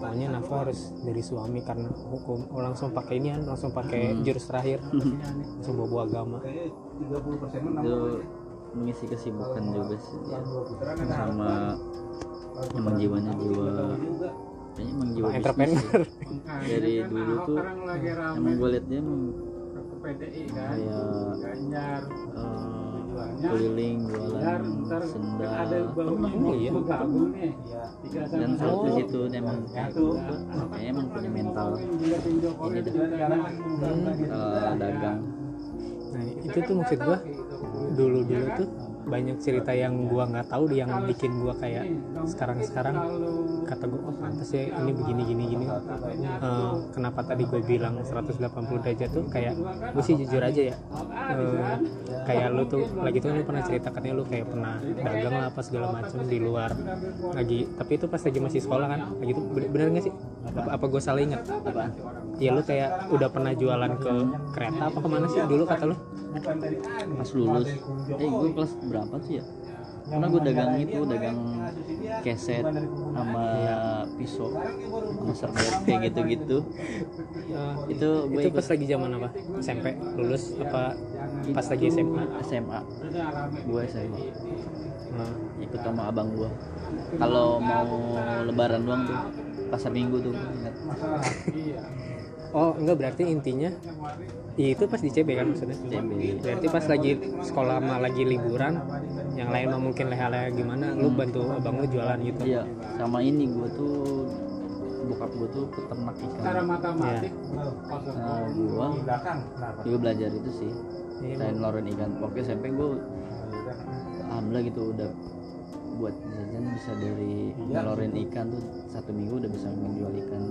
Pokoknya nafkah harus dari suami karena hukum. Oh, langsung pakai ini langsung pakai jurus terakhir. Langsung bawa agama. Itu mengisi kesibukan juga sih. Dia. sama emang jiwanya jiwa. Kayaknya emang jiwa entrepreneur. dari dulu tuh emang gue liat dia emang kayak eh, keliling jualan sendal. pernah iya? dan satu situ dia emang kayaknya emang punya mental ini dah dagang. Nah itu tuh maksud gua dulu dulu tuh banyak cerita yang gua nggak tahu yang bikin gua kayak sekarang sekarang kata gua oh pantas ya ini begini gini gini. Eh, kenapa tadi gue bilang 180 derajat tuh kayak gue sih jujur aja ya. Eh, kayak lu tuh lagi tuh lu pernah cerita katanya lu kayak pernah dagang lah apa segala macam di luar lagi tapi itu pas lagi masih sekolah kan lagi tuh bener nggak sih apa, apa gue salah ingat? Apaan ya lu kayak udah pernah jualan ke kereta apa ke mana sih dulu kata lu? Pas lulus. Eh gue kelas berapa tuh ya? Karena gue dagang itu dagang keset sama pisau sama serbet kayak gitu-gitu. Eh, itu gue itu ikut. pas lagi zaman apa? SMP lulus apa pas lagi SMA SMA gue SMA Nah, ikut sama abang gue kalau mau lebaran doang tuh pasar minggu tuh ingat. oh enggak berarti intinya ya itu pas di CB kan maksudnya? CB. berarti pas lagi sekolah mah lagi liburan yang lain mah mungkin leha-leha gimana lu bantu abang lu jualan gitu? Iya sama ini gue tuh bokap gue tuh peternak ikan. Matematik. Nah, gue juga belajar itu sih Iya, selain loren ikan. Waktu SMP gue alhamdulillah gitu udah buat jajan bisa dari ngelorin ikan tuh satu minggu udah bisa menjual ikan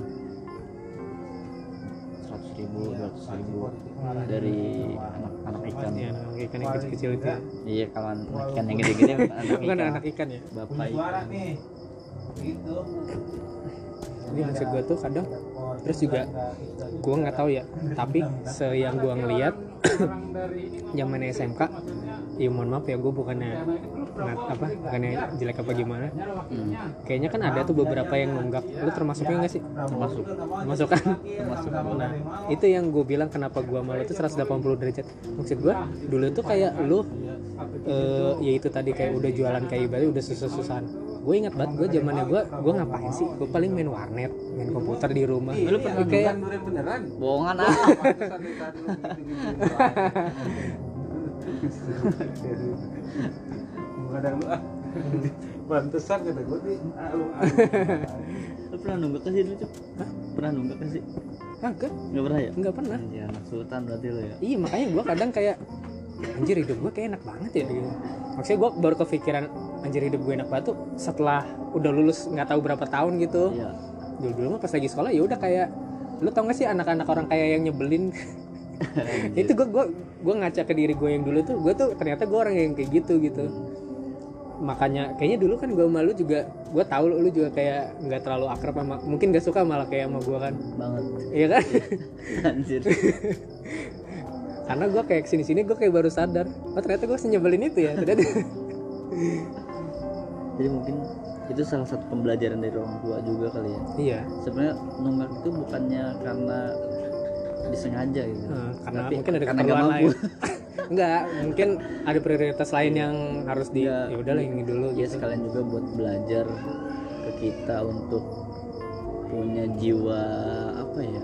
seratus ribu dua ribu dari anak-anak ikan. Ya ikan yang kecil-kecil itu ya. iya kalau anak ikan yang gede-gede anak bukan ikan anak ikan ya? Bapak ikan. jadi maksud gue tuh kadang terus juga gue nggak tahu ya tapi se yang gue ngeliat zaman SMK ya mohon maaf ya gue bukannya ngat, apa bukannya jelek apa gimana? Hmm, kayaknya kan ada tuh beberapa yang nunggak. Lu termasuknya nggak sih? Termasuk. Termasuk kan? Termasuk. Nah itu yang gue bilang kenapa gue malu tuh 180 derajat. Maksud gue dulu tuh kayak lu eh ya itu tadi kayak udah jualan kayak ibadah udah susah-susahan. Gue ingat banget gue zamannya gue gue ngapain sih? Gue paling main warnet main komputer di rumah. Lu pernah kayak bohongan ah kadang lu ah pantesan kata gue nih. Ah, lu ah. lu pernah nunggak ke sih dulu Cuk? pernah nunggak ke sih kagak nggak pernah ya? Nggak pernah. Anjir, anak sultan berarti lo ya? Iya makanya gue kadang kayak anjir hidup gue kayak enak banget ya gitu. maksudnya gue baru kepikiran anjir hidup gue enak banget tuh setelah udah lulus nggak tahu berapa tahun gitu. Iya. Dulu dulu mah pas lagi sekolah ya udah kayak lu tau gak sih anak-anak orang kaya yang nyebelin itu gue gue gue ngaca ke diri gue yang dulu tuh gue tuh ternyata gue orang yang kayak gitu gitu. Makanya kayaknya dulu kan gue malu juga gue tahu lu, lu juga kayak nggak terlalu akrab sama mungkin gak suka malah kayak sama gue kan. Banget. Iya kan? Anjir. Karena gue kayak ke sini sini gue kayak baru sadar oh ternyata gue senyebelin itu ya ternyata. Jadi mungkin itu salah satu pembelajaran dari orang tua juga kali ya. Iya. Sebenarnya nunggak itu bukannya karena disengaja gitu Eh, karena Tapi mungkin ada karena nggak mampu. lain enggak mungkin ada prioritas lain yang harus di Iya. ya udahlah ini dulu ya gitu sekalian juga buat belajar ke kita untuk punya jiwa apa ya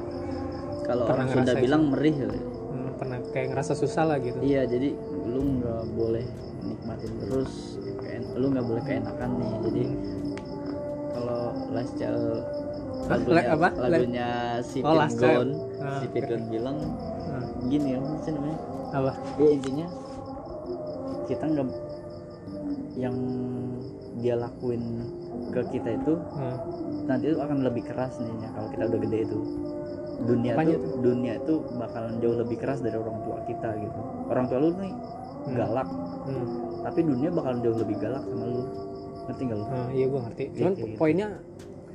kalau orang Sunda ngerasain bilang merih ya. Hmm, pernah kayak ngerasa susah lah gitu iya jadi lu nggak boleh nikmatin terus lu nggak boleh keenakan nih jadi kalau last child Hah? Lagunya, La- apa? La- lagunya si Oh, Child. Ah, si Pirgon bilang Hmm, gini apa sih namanya apa ya intinya kita nggak yang dia lakuin ke kita itu Hmm. nanti itu akan lebih keras nih ya, kalau kita udah gede itu dunia Apanya tuh dunia itu bakalan jauh lebih keras dari orang tua kita gitu orang tua lu nih Hmm. galak Hmm. tapi dunia bakalan jauh lebih galak sama lu ngerti gak lu Ah, iya gue ngerti. Iya, Cuman kayak gitu. poinnya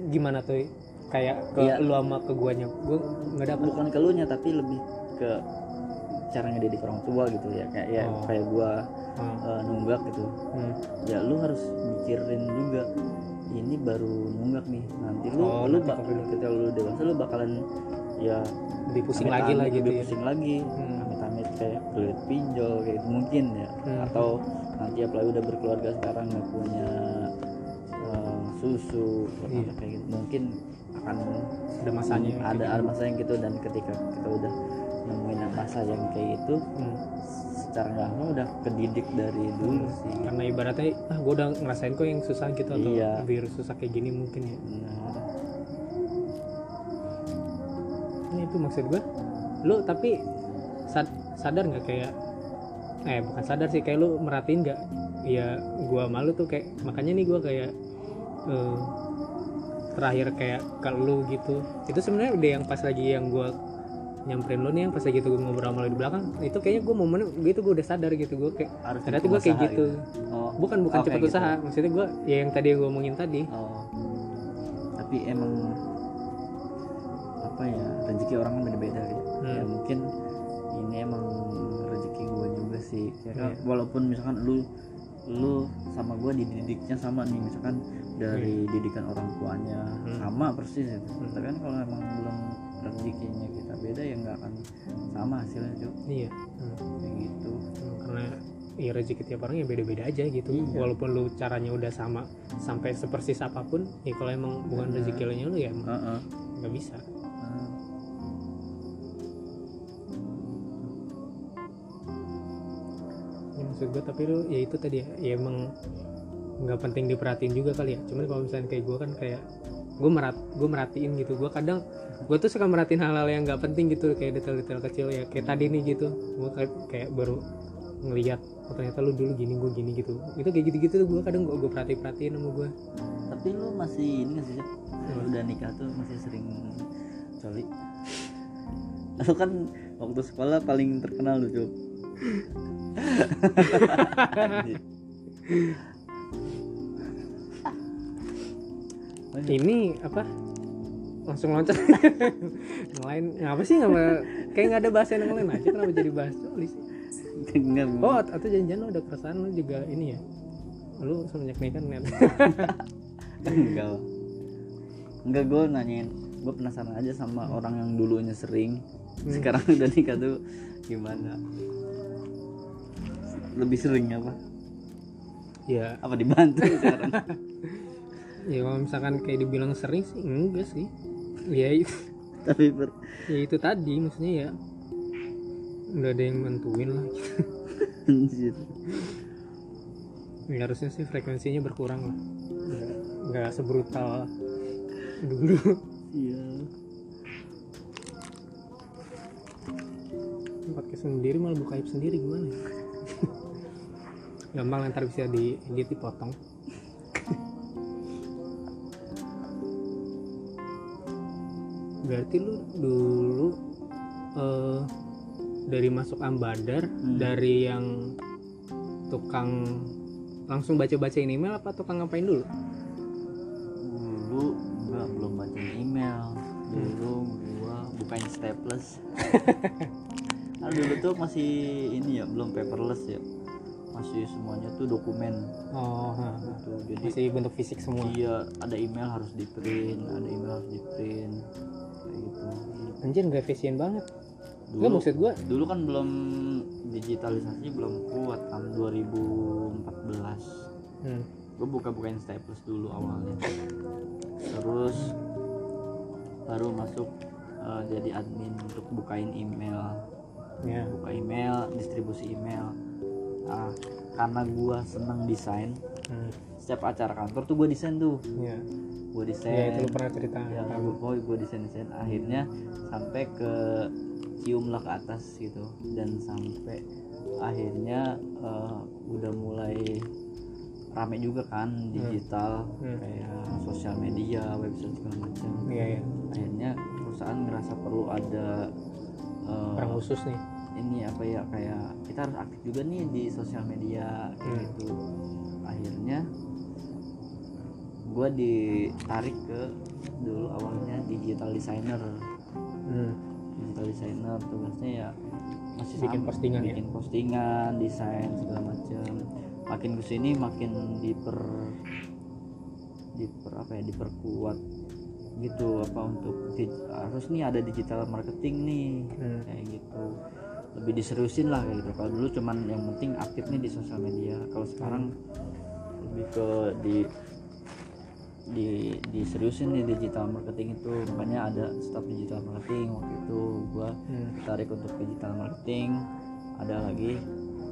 gimana tuh? Kayak ke Iya. lu sama ke guanya gue nggak dapet bukan ke lu nya tapi lebih ke cara ngedidik orang tua gitu ya kayak ya Oh. kayak gua Hmm, eh, nunggak gitu hmm. ya lu harus mikirin juga ini baru nunggak nih nanti lu Oh, lu nanti bak- kalau ketika lu dewasa lu bakalan ya lebih pusing lagi lah gitu lebih ya pusing lagi Hmm. amit-amit kayak kulit pinjol kayak gitu mungkin ya Hmm. atau nanti apalagi udah berkeluarga sekarang nggak punya eh, susu Iya. kayak gitu mungkin akan ada masanya ada ada masa yang gitu dan ketika kita udah nemuin masa yang kayak itu Hmm. secara nggak langsung udah kedidik dari dulu sih karena ibaratnya ah gue udah ngerasain kok yang susah gitu atau Iya. biar susah kayak gini mungkin ya. Nah, itu maksud gue lu tapi sad- sadar nggak kayak eh bukan sadar sih kayak lu merhatiin nggak ya gua malu tuh kayak makanya nih gua kayak eh, terakhir kayak ke lu gitu. Itu sebenarnya udah yang pas lagi yang gua nyamperin lu nih yang pas lagi itu gua ngobrol sama lu di belakang itu kayaknya gua momen gitu gua udah sadar gitu gua kayak harus ternyata gua kayak pengusaha gitu. oh. Bukan bukan Oh, cepat kayak gitu. usaha maksudnya gua ya yang tadi yang gua omongin tadi. Oh. Tapi emang apa ya rezeki orang kan beda-beda gitu Hmm. ya mungkin ini emang rezeki gue juga sih. Ya. kan, Iya. walaupun misalkan lu lu sama gue dididiknya sama nih misalkan dari didikan orang tuanya Hmm. sama persis gitu. Hmm. tapi kan kalau emang belum rezekinya kita beda ya nggak akan sama hasilnya Cuk. iya Hmm. kayak gitu karena ya rezeki tiap orang ya beda-beda aja gitu Iya. walaupun lu caranya udah sama sampai sepersis apa pun ya kalau emang bukan rezeki lu ya emang nggak bisa Heeh. ya, maksud gue tapi lu ya itu tadi ya, ya emang nggak penting diperhatiin juga kali ya. Cuman kalau misalnya kayak gue kan kayak gue merat gue merhatiin gitu. Gue kadang gue tuh suka merhatiin hal-hal yang nggak penting gitu kayak detail-detail kecil ya kayak tadi nih gitu. Gue kayak, kayak baru ngelihat oh, ternyata lu dulu gini gue gini gitu. Itu kayak gitu-gitu tuh gue kadang gue gue perhatiin perhatiin sama gue tapi lu masih ini nggak sih? Lu udah nikah tuh masih sering coli? Lu kan waktu sekolah paling terkenal lu Cuk. Ini apa? Langsung loncat. Yang lain ngapa sih? Nggak kayak nggak ada bahasa yang lain aja. Kenapa jadi bahas Enggak, oh at- atau jangan-jangan lu ada perasaan lu juga ini ya? Lu semenjak nikah net enggak. Enggak gue nanyain. Gue penasaran aja sama orang yang dulunya sering. Hmm. sekarang udah nikah tuh gimana lebih sering apa? Ya. Apa dibantu sekarang? Ya kalau misalkan kayak dibilang sering sih enggak sih. Ya itu, tapi ber ya itu tadi maksudnya ya. Udah ada yang bantuin lah. Anjir. ya, harusnya sih frekuensinya berkurang lah. Nggak nggak sebrutal dulu. Iya. Podcast sendiri malah buka aib sendiri gimana ya? Gampang ntar bisa di edit dipotong. Berarti lu dulu eh, dari masuk ambadar Hmm. dari yang tukang langsung baca-bacain email apa tukang ngapain dulu? Dulu enggak belum baca email. Dulu gua bukain staples. Nah, dulu tuh masih ini ya belum paperless ya masih semuanya tuh dokumen. Oh gitu. Jadi masih bentuk fisik semua. Iya ada email harus di print ada email harus di print kayak gitu. Anjir nggak efisien banget. Dulu Nggak maksud gua dulu kan belum digitalisasi belum kuat kan 2014 hmm. gue buka bukain staples dulu awalnya. Terus baru masuk eh, jadi admin untuk bukain email. Ya. Buka email distribusi email nah karena gua seneng desain. Hmm. setiap acara kantor tuh gue desain tuh. Ya gue ya desain. itu lu pernah cerita. Ya gue boy gue desain desain akhirnya sampai ke cium lah ke atas gitu. Dan sampai akhirnya eh, udah mulai rame juga kan digital Hmm. kayak sosial media website segala macam. Iya ya akhirnya perusahaan ngerasa perlu ada eh, orang khusus nih ini apa ya kayak kita harus aktif juga nih di sosial media kayak Hmm. gitu akhirnya gue ditarik ke dulu awalnya digital designer hmm. digital designer tugasnya ya masih Bikin sama, postingan ya? bikin postingan desain segala macam makin ke sini makin diper diper apa ya diperkuat gitu apa untuk harus nih ada digital marketing nih Hmm. kayak gitu lebih diseriusin lah kayak gitu kalau dulu cuman yang penting aktif nih di sosial media kalau sekarang lebih ke di di diseriusin nih digital marketing itu makanya ada staf digital marketing waktu itu gua Hmm. tarik untuk digital marketing ada lagi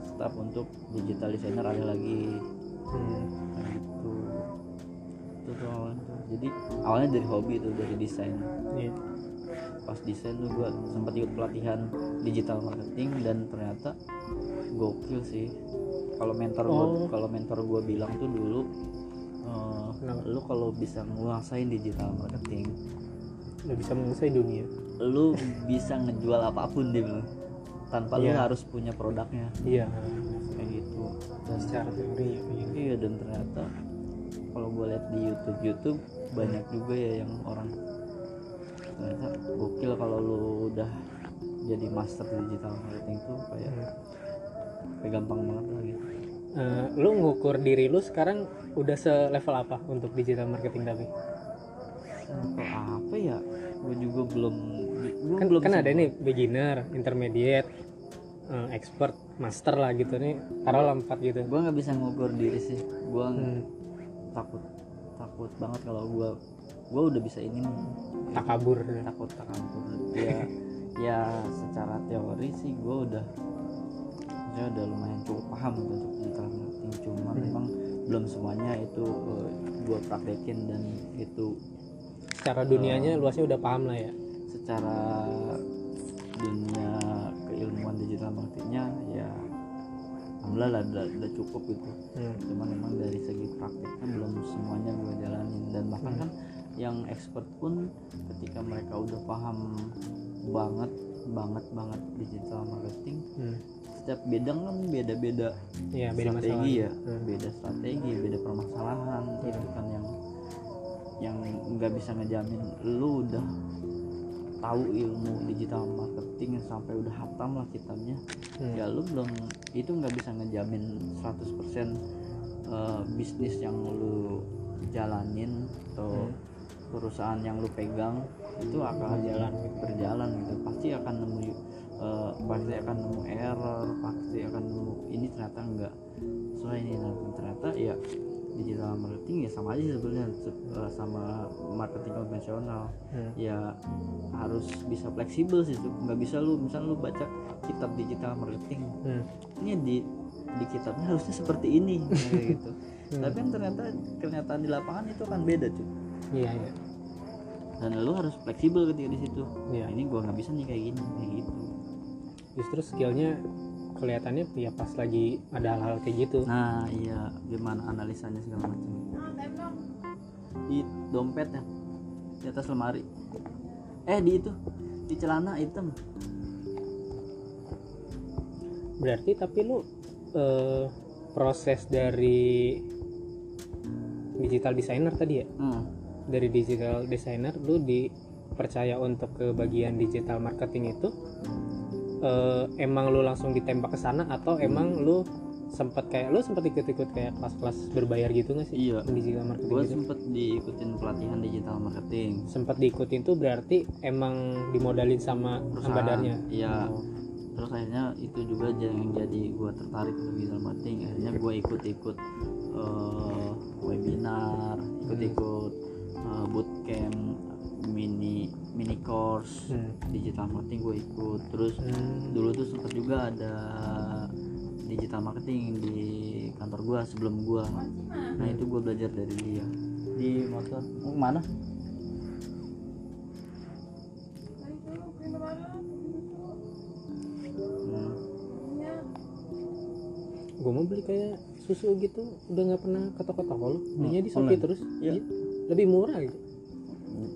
staf untuk digital designer ada lagi Hmm. kayak gitu itu tuh awalnya tuh. jadi awalnya dari hobi tuh dari desain Iya. Pas desain tuh gue sempat ikut pelatihan digital marketing dan ternyata gokil sih kalau mentor Oh. kalau mentor gue bilang tuh dulu eh, Kenapa? lu kalau bisa nguasain digital marketing udah bisa menguasai dunia lu bisa ngejual apa pun dia bilang tanpa lu Iya. harus punya produknya iya kayak gitu dan secara teori ya gitu. iya dan ternyata kalau gue lihat di YouTube YouTube banyak juga ya yang orang ternyata gokil kalau lu udah jadi master digital marketing tuh kayak Hmm. kayak gampang banget lah gitu. Eh, lu ngukur diri lu sekarang udah selevel apa untuk digital marketing tapi? Sampai apa ya? Gue juga belum gue kan belum kan ada nih beginner intermediate eh, expert master lah gitu nih. Taruh empat gitu. Gue nggak bisa ngukur diri sih. Gue Hmm. takut takut banget kalau gue gue udah bisa ini takabur. Takut takabur. Ya ya secara teori sih gue udah saya udah lumayan cukup paham untuk digital marketing cuma Hmm. memang belum semuanya itu gue praktekin dan itu secara dunianya luasnya udah paham lah ya? secara dunia keilmuan digital marketingnya ya alhamdulillah lah udah, udah cukup gitu Hmm. cuman memang dari segi prakteknya belum semuanya gue jalanin. Dan bahkan Hmm. kan yang expert pun ketika mereka udah paham banget banget banget digital marketing Hmm. setiap bidang kan beda-beda Iya, beda masalah strategi ya Hmm. beda strategi beda permasalahan itu kan yang yang nggak bisa ngejamin lu udah tahu ilmu digital marketing sampai udah hatam lah kitabnya Hmm. ya lu belum itu nggak bisa ngejamin 100% eh, bisnis yang lu jalanin atau Hmm. Perusahaan yang lu pegang itu akan Berjalan. berjalan gitu pasti akan nemu eh, pasti akan nemu error pasti akan nemu ini ternyata enggak soalnya ini nah, ternyata ya digital marketing ya sama aja sebenarnya se- eh, sama marketing konvensional Hmm. ya harus bisa fleksibel sih tuh nggak bisa lu misal lu baca kitab digital marketing Hmm. ini di di kitabnya harusnya seperti ini kayak gitu Hmm. tapi kan ternyata kenyataan di lapangan itu kan beda cuy iya iya. Dan lu harus fleksibel ketika di situ. Iya. ini gua nggak bisa nih kayak gini kayak gitu. Justru skillnya kelihatannya ya pas lagi ada hal-hal kayak gitu. Nah iya. Gimana analisanya segala macam. Di dompetnya di atas lemari. Eh di itu di celana hitam. Berarti tapi lu eh, proses dari digital designer tadi ya? Hmm. Dari digital designer lu dipercaya untuk ke bagian digital marketing itu? Eh, emang lu langsung ditembak ke sana atau emang lu sempat kayak lu sempat ikut-ikut kayak kelas-kelas berbayar gitu nggak sih? Iya. digital marketing gue gitu. sempet diikutin pelatihan digital marketing. Sempat diikutin tuh berarti emang dimodalin sama badannya iya. Oh. terus akhirnya itu juga yang jadi gue tertarik untuk digital marketing. Akhirnya gue ikut-ikut eh, webinar ikut-ikut eh, bootcamp mini mini course Hmm. digital marketing gue ikut terus Hmm. dulu tuh sempat juga ada digital marketing di kantor gua sebelum gua nah itu gua belajar dari dia di motor mau mana Hmm, gue mau beli kayak susu gitu udah nggak pernah ke toko-toko lo di Hmm, Shopee online. terus Iya. Lebih murah gitu.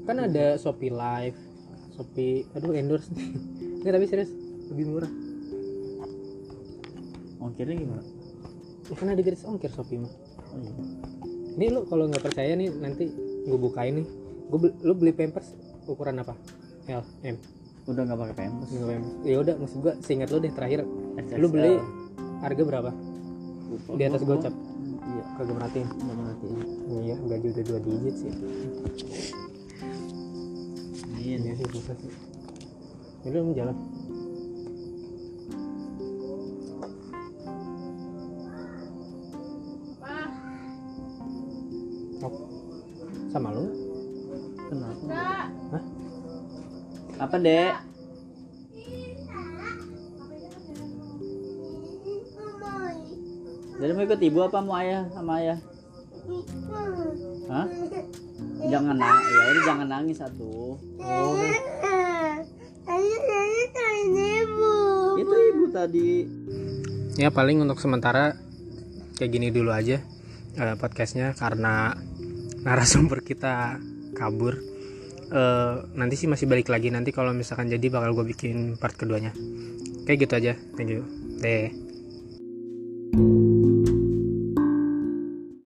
Kan ada Shopee Live Shopee aduh endorse nih. Nggak tapi serius lebih murah. Ongkirnya gimana? Ya, kan ada gratis ongkir Shopee mah. Oh, iya. ini lo kalau nggak percaya nih nanti gue bukain nih. Gue beli, lu beli pampers ukuran apa? L M. Udah nggak pakai pampers. Nggak pampers. ya udah maksud gue seingat lu deh terakhir. XXL. lu beli harga berapa? Lupa di atas gocap kagak merhatiin. Nggak merhatiin. Iya gaji udah dua digit sih. Iya. Iya sih susah sih. Jadi lu mau jalan. Oh, sama lu? Kenapa? Hah? apa dek ikut ibu apa mau ayah sama ayah? Hah? jangan nangis ya udah jangan nangis satu oh ibu. itu ibu tadi. Ya paling untuk sementara kayak gini dulu aja eh, podcastnya karena narasumber kita kabur. Eh, nanti sih masih balik lagi. Nanti kalau misalkan jadi bakal gue bikin part keduanya. Kayak gitu aja. Thank you. Deh